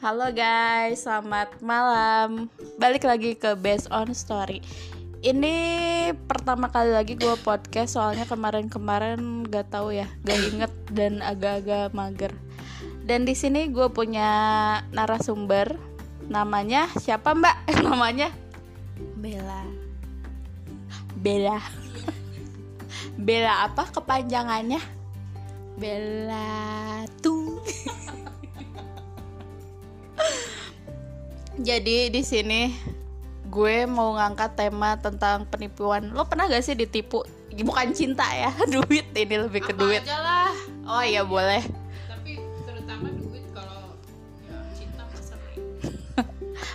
Halo guys, selamat malam. Balik lagi ke Based on Story. Ini pertama kali lagi gue podcast soalnya kemarin-kemarin gak tahu ya, gak inget dan agak-agak mager. Dan di sini gue punya narasumber, namanya siapa Mbak? namanya Bella. Bella. Bella apa kepanjangannya? Bella tuh. Jadi di sini gue mau ngangkat tema tentang penipuan. Lo pernah gak sih ditipu? Bukan cinta ya, duit ini lebih ke Apa duit. aja lah Oh iya boleh. tapi terutama duit kalau ya cinta sering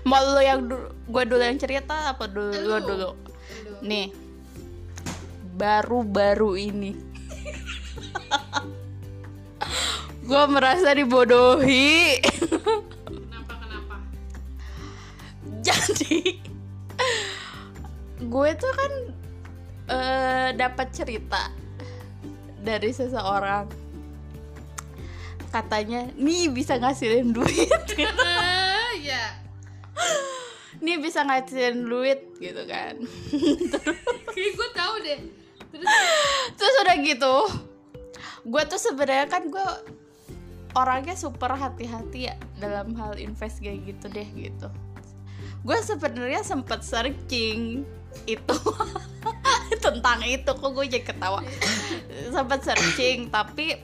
Mau lo yang dulu, gue dulu yang cerita apa dulu lo Lu. dulu? Aduh. Nih, baru-baru ini gue merasa dibodohi. Jadi gue tuh kan eh, dapat cerita dari seseorang. Katanya nih bisa ngasilin duit. Gitu. ya nih bisa ngasilin duit gitu kan. Kayak gue tahu deh. Terus? Terus udah gitu gue tuh sebenarnya kan gue orangnya super hati-hati ya dalam hal invest kayak gitu deh gitu gue sebenarnya sempet searching itu tentang itu kok gue jadi ketawa. Sempet searching tapi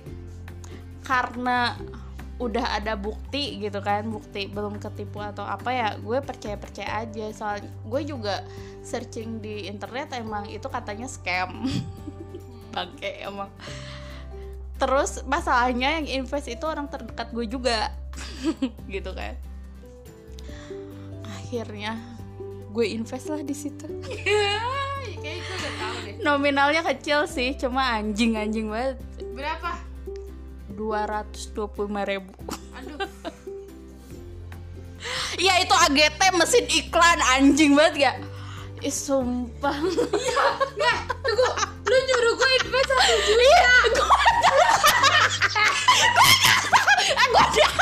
karena udah ada bukti gitu kan bukti belum ketipu atau apa ya gue percaya percaya aja. Soal gue juga searching di internet emang itu katanya scam. Bangke emang. Terus masalahnya yang invest itu orang terdekat gue juga gitu kan akhirnya gue invest lah di situ. Kayak gue udah tahu deh. Nominalnya kecil sih cuma anjing anjing banget. Berapa? 225 ribu. Aduh. Iya itu AGT mesin iklan anjing banget ya Ih sumpah. Nah tunggu. Lu nyuruh gue invest satu juta. Iya Gue Gue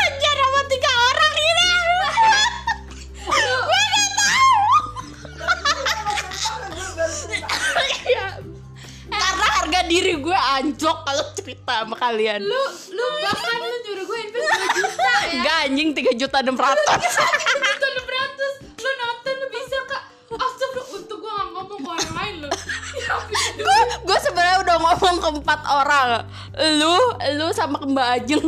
kalian. Lu lu bahkan lu nyuruh gue invest 2 juta ya. Enggak anjing 3 juta 600 juta enam ratus. Lu nonton lu bisa kak. Astagfirullah untuk gue gak ngomong ke orang lain lu. Ya gue gue sebenarnya udah ngomong ke empat orang. Lu lu sama ke mbak Ajeng.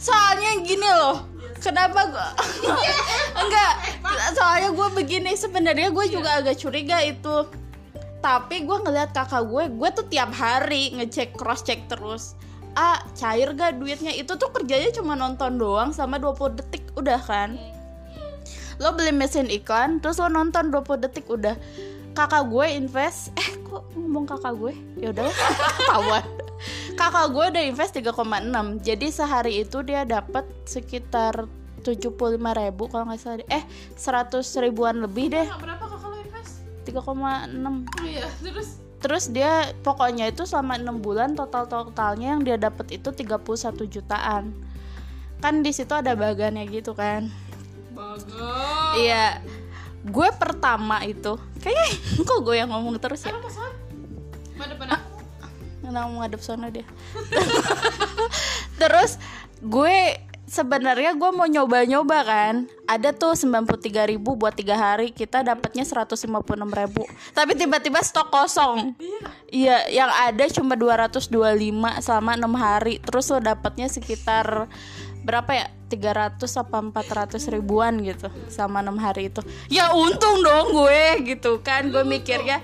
Soalnya gini loh kenapa gue enggak. Soalnya gue begini sebenarnya gue juga agak curiga itu. Tapi gue ngeliat kakak gue gue tuh tiap hari ngecek cross check terus. Ah cair gak duitnya? Itu tuh kerjanya cuma nonton doang sama 20 detik udah kan? Lo beli mesin iklan terus lo nonton 20 detik udah. Kakak gue invest. Eh kok ngomong kakak gue? Ya udah ketahuan kakak gue udah invest 3,6 jadi sehari itu dia dapat sekitar 75 ribu kalau nggak salah. Eh 100 ribuan lebih deh. berapa kakak lu invest? 3,6 iya terus? Terus dia pokoknya itu selama enam bulan total totalnya yang dia dapat itu 31 jutaan. Kan di situ ada bagannya gitu kan. Bagus. Iya, gue pertama itu kayaknya kok gue yang ngomong terus ya. Emang mau ngadep sana dia. terus gue sebenarnya gue mau nyoba-nyoba kan. Ada tuh 93.000 ribu buat tiga hari kita dapatnya 156.000 ribu. Tapi tiba-tiba stok kosong. Iya, yang ada cuma 225 selama enam hari. Terus lo dapatnya sekitar berapa ya? 300 apa 400 ribuan gitu sama enam hari itu. Ya untung dong gue gitu kan. Gue mikirnya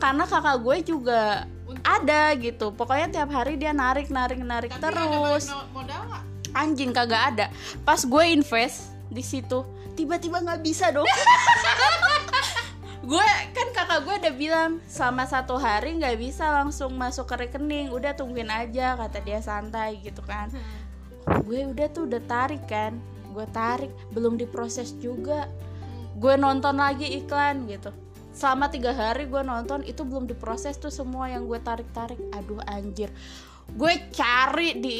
karena kakak gue juga ada gitu. Pokoknya tiap hari dia narik narik narik Tapi ada terus. modal nggak? Anjing kagak ada. Pas gue invest di situ tiba-tiba nggak bisa dong. gue kan kakak gue udah bilang selama satu hari nggak bisa langsung masuk ke rekening udah tungguin aja kata dia santai gitu kan gue udah tuh udah tarik kan gue tarik belum diproses juga gue nonton lagi iklan gitu selama tiga hari gue nonton itu belum diproses tuh semua yang gue tarik tarik aduh anjir. Gue cari di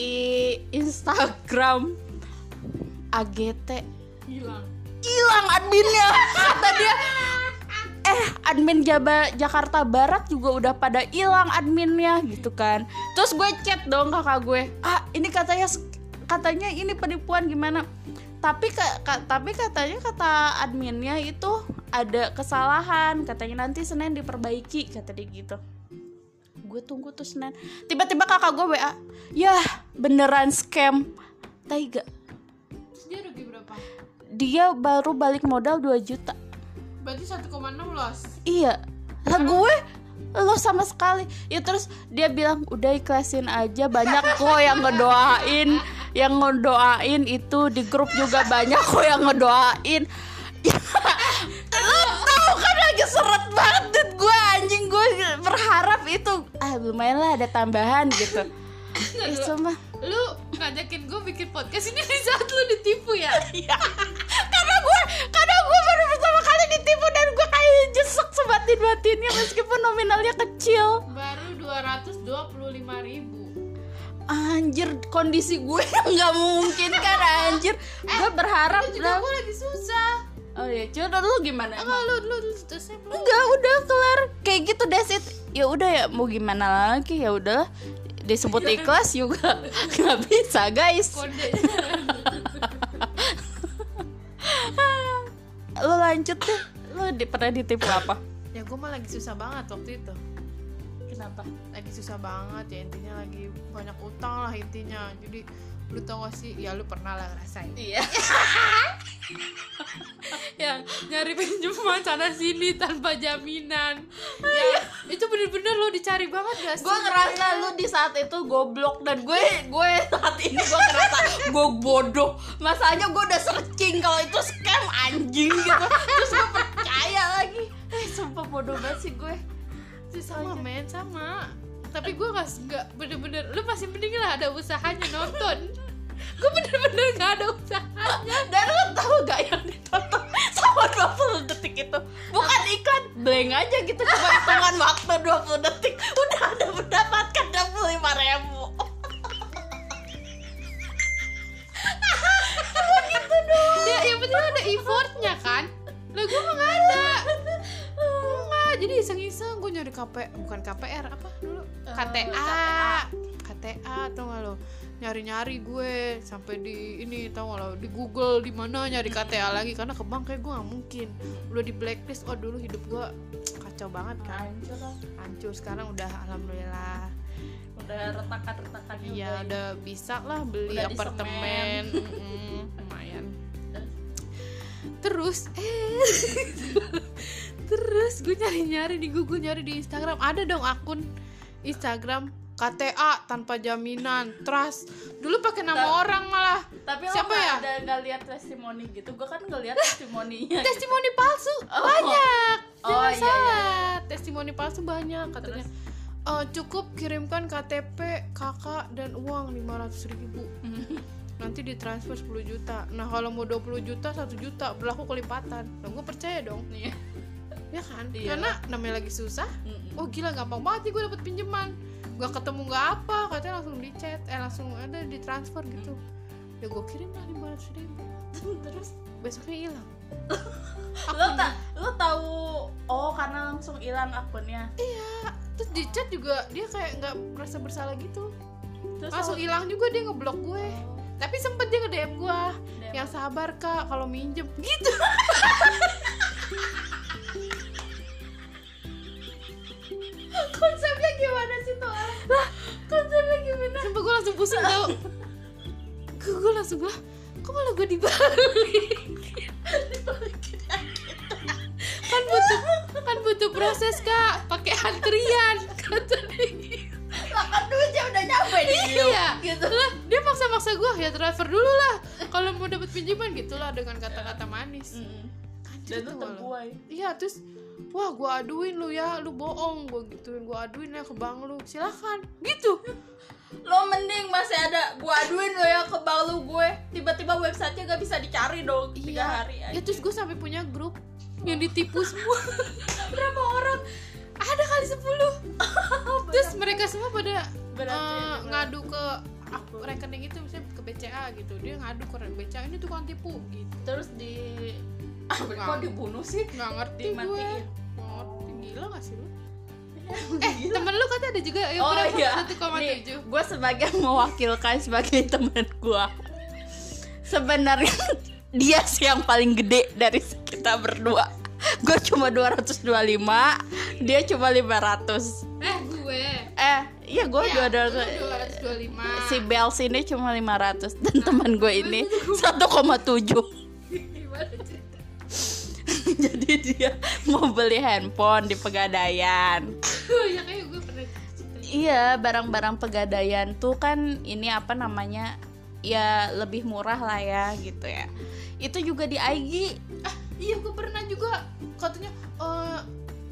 Instagram. AGT hilang. Hilang adminnya. Kata dia eh admin Jaba Jakarta Barat juga udah pada hilang adminnya gitu kan. Terus gue chat dong kakak gue. Ah ini katanya katanya ini penipuan gimana? Tapi ka, ka- tapi katanya kata adminnya itu ada kesalahan katanya nanti Senin diperbaiki kata dia gitu. Gue tunggu tuh Senin. Tiba-tiba kakak gue WA ya beneran scam. Taiga terus dia rugi berapa? Dia baru balik modal 2 juta. Berarti 1,6 loss? Iya. Lah gue Lo sama sekali. Ya terus dia bilang Udah ikhlasin aja Banyak kok yang ngedoain Yang ngedoain itu Di grup juga banyak kok yang ngedoain. Ya, seret banget duit gue Anjing. Gue berharap itu Ah lumayan lah ada tambahan gitu. Eh sumpah lu ngajakin gue bikin podcast ini di saat lu ditipu ya? Iya. Karena gue Karena gue baru pertama kali ditipu Dan gue kayak jesek sebatin-batinnya Meskipun nominalnya kecil. Baru 225 ribu. Anjir kondisi gue nggak mungkin kan anjir Gue berharap juga gue lagi susah Oh iya coba lu gimana enggak lu lu belum Enggak udah kelar. Kayak gitu that's it. Ya udah ya mau gimana lagi? Ya udahlah Disebut ikhlas juga. Nggak bisa guys. Lu lanjut deh. Lu di, pernah ditipu apa? ya gue mah lagi susah banget waktu itu. Kenapa? lagi susah banget ya intinya lagi banyak utang lah intinya. Jadi lu tau gak sih? Ya lu pernah lah ngerasain. Iya yang nyari pinjaman sana sini tanpa jaminan. Ya itu bener-bener lo dicari banget gak sih? Gue ngerasa lu di saat itu goblok dan gue gue saat ini gue ngerasa gue bodoh. Masalahnya gue udah searching kalau itu scam anjing gitu. Terus gue percaya lagi. Eh sumpah bodoh banget sih gue. Sih, sama men sama. Tapi gue gak nggak bener-bener lu masih mending lah ada usahanya nonton. Gue bener-bener gak ada usahanya. Dan lu tahu gak yang ditonton sama 20 detik itu. Bukan iklan blank aja gitu cuma hitungan waktu 20 detik. Udah ada mendapatkan 25 ribu. Ya yang penting ada effortnya kan? Lah gue mah gak ada. Enggak, jadi iseng-iseng gue nyari KP bukan KPR apa dulu? Eh, KTA KTA tau gak lo nyari-nyari gue sampai di ini tau gak lo di Google di mana nyari KTA lagi. Karena ke bank kayak gue gak mungkin. Udah di blacklist oh dulu hidup gue kacau banget kan? Hancur lah. Hancur sekarang udah alhamdulillah. Udah retakan-retakan juga iya ini. udah bisa lah beli Udah apartemen. Lumayan. Terus eh terus gue nyari nyari di Google nyari di Instagram. Ada dong akun Instagram KTA tanpa jaminan trust. Dulu pakai nama Ta- orang malah. Tapi Siapa ya? ada nggak lihat testimoni gitu? Gue kan nggak lihat testimoninya. testimoni palsu Oh. banyak. Oh, jangan iya, salah. testimoni palsu banyak katanya. Terus? Eh, cukup kirimkan KTP kakak dan uang 500 ribu. Nanti ditransfer 10 juta. Nah kalau mau 20 juta 1 juta. Berlaku kelipatan. Nah, gue percaya dong. Iya. ya kan? Iya. karena namanya lagi susah. Oh gila gampang banget nih gue dapet pinjaman gak ketemu gak apa katanya langsung di chat eh langsung ada ditransfer gitu. Ya gue kirim lah 500 ribu Terus? Besoknya hilang. Lo tak lo tahu oh karena langsung hilang akunnya. iya terus di chat juga dia kayak nggak merasa bersalah gitu. Terus langsung hilang juga dia ngeblok gue. Oh, tapi sempet dia nge DM gue DM. yang sabar kak kalau minjem. Gitu Sumpah gue langsung pusing tau? Gue gue langsung gue Kok malah gue dibalik Kan butuh Kan butuh proses kak. Pakai antrian Kata dia. Lah kan duitnya udah nyampe di. Iya. Gitu. Lah dia maksa-maksa gue Ya transfer dulu lah. Kalau mau dapat pinjaman gitulah Dengan kata-kata manis. Mm-mm. Anjir Dan. Iya terus Wah gue aduin lu ya. Lu bohong. Gue gituin Gue aduin ya ke bank lu. Silakan. Gitu Lo mending masih ada gua aduin lo ya ke bank lu gue. Tiba-tiba websitenya gak bisa dicari dong. Tiga Iya. hari aja. Ya terus gue sampai punya grup yang ditipu semua. berapa orang? Ada kali 10 Terus mereka semua pada Berarti eh, gimana? ngadu ke rekening itu misalnya ke BCA gitu dia ngadu ke BCA ini tukang tipu gitu terus di Nggak. kok dibunuh sih nggak ngerti gue dimatiin ngerti gila gak sih lu eh temen lu kata ada juga yang oh iya. satu koma tujuh. Gue sebagai mewakilkan sebagai teman gue sebenarnya dia sih yang paling gede dari kita berdua. Gue cuma 225 dia cuma 500 eh gue. Eh iya gue Iya, dua lu 225 si Bels ini cuma 500 dan teman gue ini 1,7 gimana cerita jadi dia mau beli handphone di pegadaian ya kayak gue pernah Iya, barang-barang pegadaian tuh kan ini apa namanya? Ya lebih murah lah ya gitu ya. Itu juga di IG. ah iya gue pernah juga katanya eh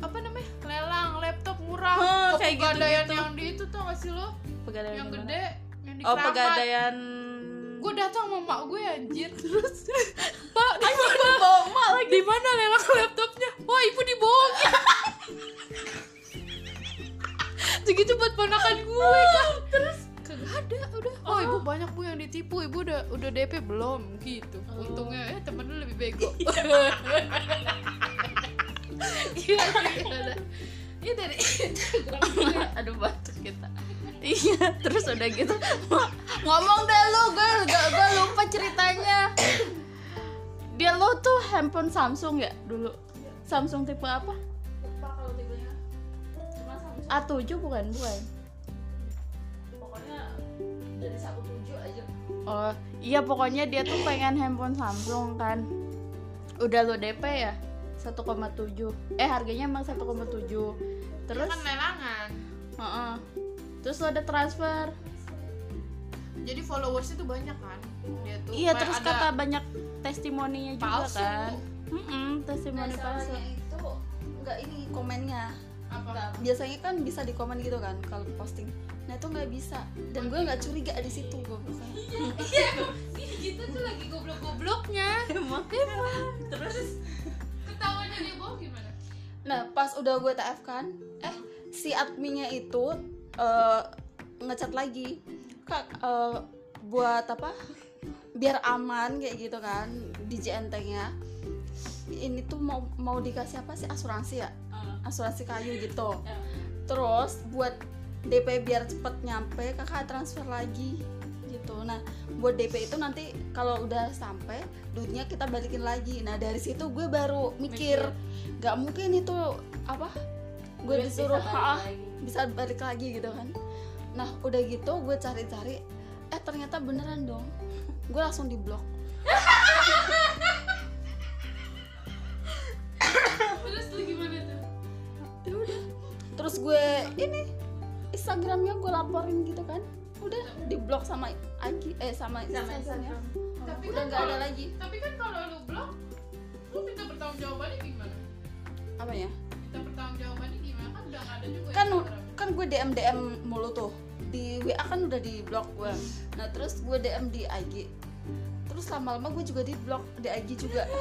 apa namanya lelang laptop murah Ke kayak pegadaian gitu-gitu. yang di itu tau gak sih lo Pegadaian yang mana? gede yang di Oh, Keramat. pegadaian. gue datang sama mak gue anjir terus pak di mana bawa emak lagi. di mana lelang laptopnya wah ibu dibohongin segitu buat ponakan gue kan terus? Kagak ada udah. Oh, ibu banyak bu yang ditipu. Ibu udah udah DP belum? Gitu. Oh. untungnya ya temen lu lebih bego. Iya. Iya iya dari Aduh batuk kita. Iya, terus udah gitu. Ngomong deh lu, gue gak gue lupa ceritanya. Dia lo tuh handphone Samsung ya dulu. Samsung tipe apa? A7 bukan, bukan. pokoknya dari satu tujuh aja. Oh iya pokoknya dia tuh pengen handphone Samsung kan. Udah lo DP ya 1,7 Eh harganya emang 1,7 Terus terus kan lelangan. Heeh. Terus lo ada transfer. Jadi followersnya tuh banyak kan? Dia tuh Iya terus ada kata banyak testimoninya juga palsu. kan. Mm-mm, testimoni palsu. Masalahnya itu nggak ini komennya apa? Biasanya kan bisa di komen gitu kan kalau posting. Nah itu nggak bisa. Dan gue nggak curiga di situ gue iya ih, gitu tuh lagi goblok-gobloknya. Emang terus? Ketawanya dia bohong gimana? Nah pas udah gue TF kan eh si adminnya itu eh, ngecat lagi. Kak eh, buat apa? Biar aman kayak gitu kan di JNT nya ini tuh mau mau dikasih apa sih? Asuransi ya asuransi kayu gitu. Terus buat DP biar cepet nyampe kakak transfer lagi gitu. Nah buat DP itu nanti kalau udah sampai duitnya kita balikin lagi. Nah dari situ gue baru mikir nggak mungkin itu apa gue Duit bisa disuruh balik "Ah, lagi." bisa balik lagi gitu kan. Nah udah gitu gue cari-cari eh ternyata beneran dong. Gue langsung diblok gue ini Instagramnya gue laporin gitu kan. Udah diblok sama IG eh sama Instagramnya tapi udah kan nggak ada kalau- lagi. tapi kan kalau lu blok lu minta pertanggungjawabannya gimana? Apa ya? Minta pertanggungjawabannya gimana? Kan udah nggak ada juga kan Instagram. kan gue DM DM mulu tuh. Di WA kan udah di blok gue nah terus gue DM di IG terus lama-lama gue juga di blok di IG juga.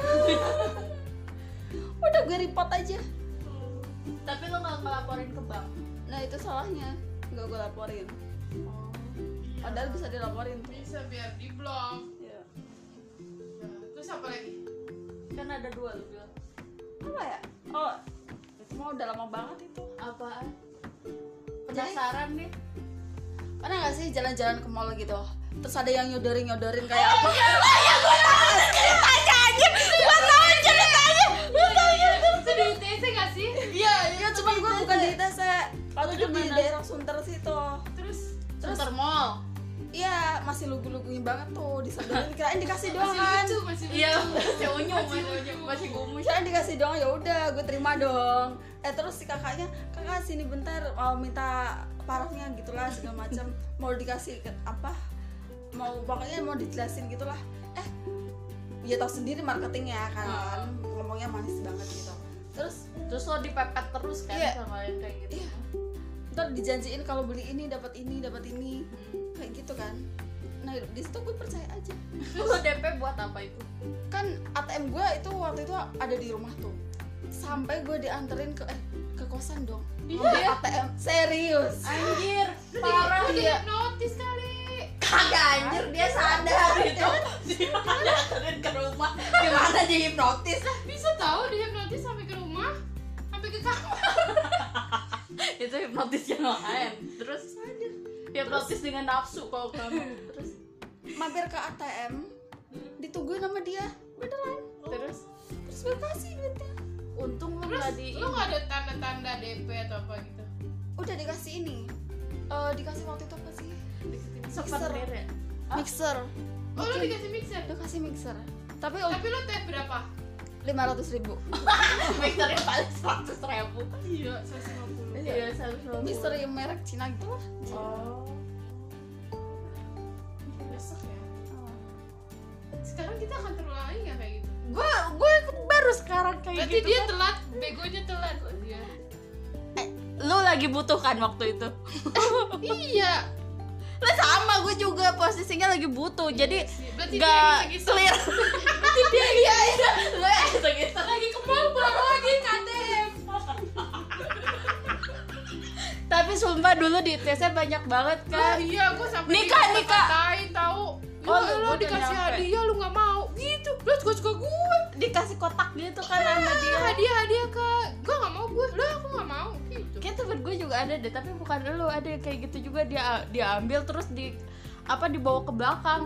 Udah gue report aja Tapi lo gak ngelaporin ke bank? Nah itu salahnya. Nggak gue laporin. Padahal bisa dilaporin. Tuh bisa biar di blok. Ya. terus apa lagi? Kan ada dua lo bilang. Apa ya? Oh itu mah udah lama banget itu. Apaan? Penasaran nih. Pernah nggak sih jalan-jalan ke mall gitu? Terus ada yang nyodorin nyodorin kayak apa? itu banget tuh disodorin kirain dikasih doang masih kan Iya masih unyu Masih gumus kirain dikasih doang ya udah gue terima dong. Eh terus si kakaknya kakak sini bentar mau minta parafnya gitulah segala macam. Mau dikasih ke, apa mau pokoknya mau dijelasin gitulah. Eh ya tau sendiri marketingnya kan ngomongnya manis banget gitu. Terus Terus lo dipepet terus kan Iya. sama yang kayak gitu? Iya. ntar dijanjiin kalau beli ini dapat ini dapat ini. Kayak gitu kan nah di situ gue percaya aja. Lo DP buat apa itu? kan ATM gue itu waktu itu ada di rumah tuh. Sampai gue dianterin ke eh ke kosan dong. Iya. ATM serius. Anjir parah dia notis kali. Kagak anjir dia sadar. Itu dia dianterin ke rumah. Gimana dia hipnotis? Bisa tahu dia notis sampai ke rumah? Sampai ke kamar. Itu hipnotis yang lain. Terus hipnotis dengan nafsu kalau kamu. Terus? Mampir ke ATM ditungguin sama dia. Beneran terus? Terus gue kasih duitnya. Untung lu terus nggak di lu nggak ada tanda-tanda DP atau apa gitu? Udah dikasih ini. Eh dikasih waktu itu apa sih? Ya mixer. Oh lu dikasih mixer? Dikasih mixer. Tapi tapi lu teh berapa? lima ratus ribu. Mixernya paling seratus ribu. Iya 150 iya seratus ribu mixer yang merek Cina gitu lah. Oh. Besok ya? Sekarang kita akan terulang lagi nggak kayak gitu? Gue gue baru sekarang kayak berarti gitu dia kan. telat. Begonya telat. Dia. Lu lagi butuhkan waktu itu. Iya. Lah sama gue juga posisinya lagi butuh. Jadi berarti dia nggak giseng-giseng. clear. Berarti dia iya iya. Gitu lagi ke mall pulang lagi KTM tapi sumpah dulu di tesnya banyak banget kan iya gue sampai Nikah, nikah. tahu Oh, oh, lu udah dikasih nyampe. hadiah lu nggak mau. Gitu lu suka suka gue dikasih kotak gitu kan sama dia. dia hadiah hadiah ke gue nggak mau gue lah aku nggak mau gitu. Kayak temen gue juga ada deh tapi bukan lu ada kayak gitu juga. Dia dia ambil terus di apa dibawa ke belakang.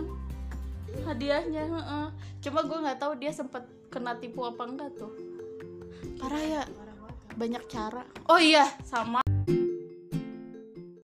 Hadiahnya heeh. cuma gue nggak tahu dia sempet kena tipu apa enggak tuh. Parah ya. Banyak cara. Oh iya sama